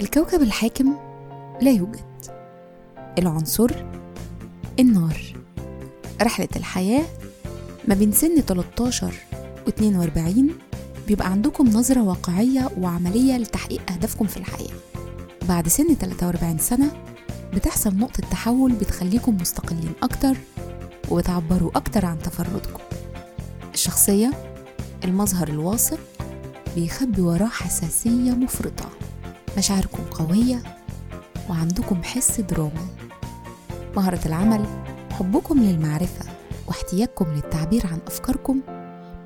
الكوكب الحاكم لا يوجد. العنصر النار. رحلة الحياة ما بين سن 13 و 42 بيبقى عندكم نظرة واقعية وعملية لتحقيق أهدافكم في الحياة. بعد سن 43 سنة بتحصل نقطة تحول بتخليكم مستقلين أكتر وبتعبروا أكتر عن تفردكم. الشخصية المظهر الواثق بيخبي وراه حساسية مفرطة. مشاعركم قوية وعندكم حس درامي مهارة العمل حبكم للمعرفة واحتياجكم للتعبير عن أفكاركم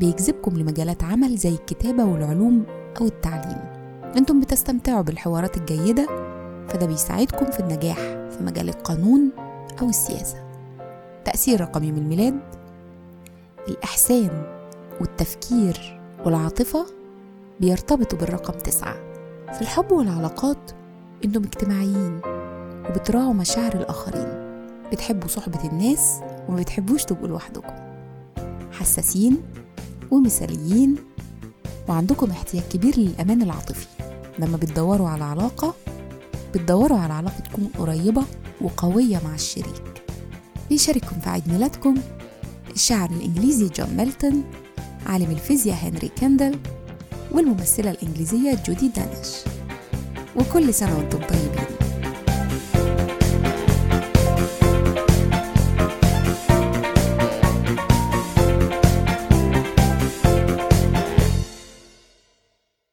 بيجذبكم لمجالات عمل زي الكتابة والعلوم أو التعليم. أنتم بتستمتعوا بالحوارات الجيدة فده بيساعدكم في النجاح في مجال القانون أو السياسة. تأثير رقم يوم الميلاد الإحسان والتفكير والعاطفة بيرتبطوا بالرقم تسعة. في الحب والعلاقات أنتم اجتماعيين وبتراعوا مشاعر الآخرين. بتحبوا صحبة الناس وما بتحبوش تبقوا لوحدكم. حساسين ومثاليين وعندكم احتياج كبير للأمان العاطفي. لما بتدوروا على علاقة بتدوروا على علاقة تكون قريبة وقوية مع الشريك. بيشارككم في عيد ميلادكم الشاعر الإنجليزي جون ميلتون عالم الفيزياء هنري كندل والممثلة الإنجليزية جودي دينش. وكل سنة وأنتم طيبين.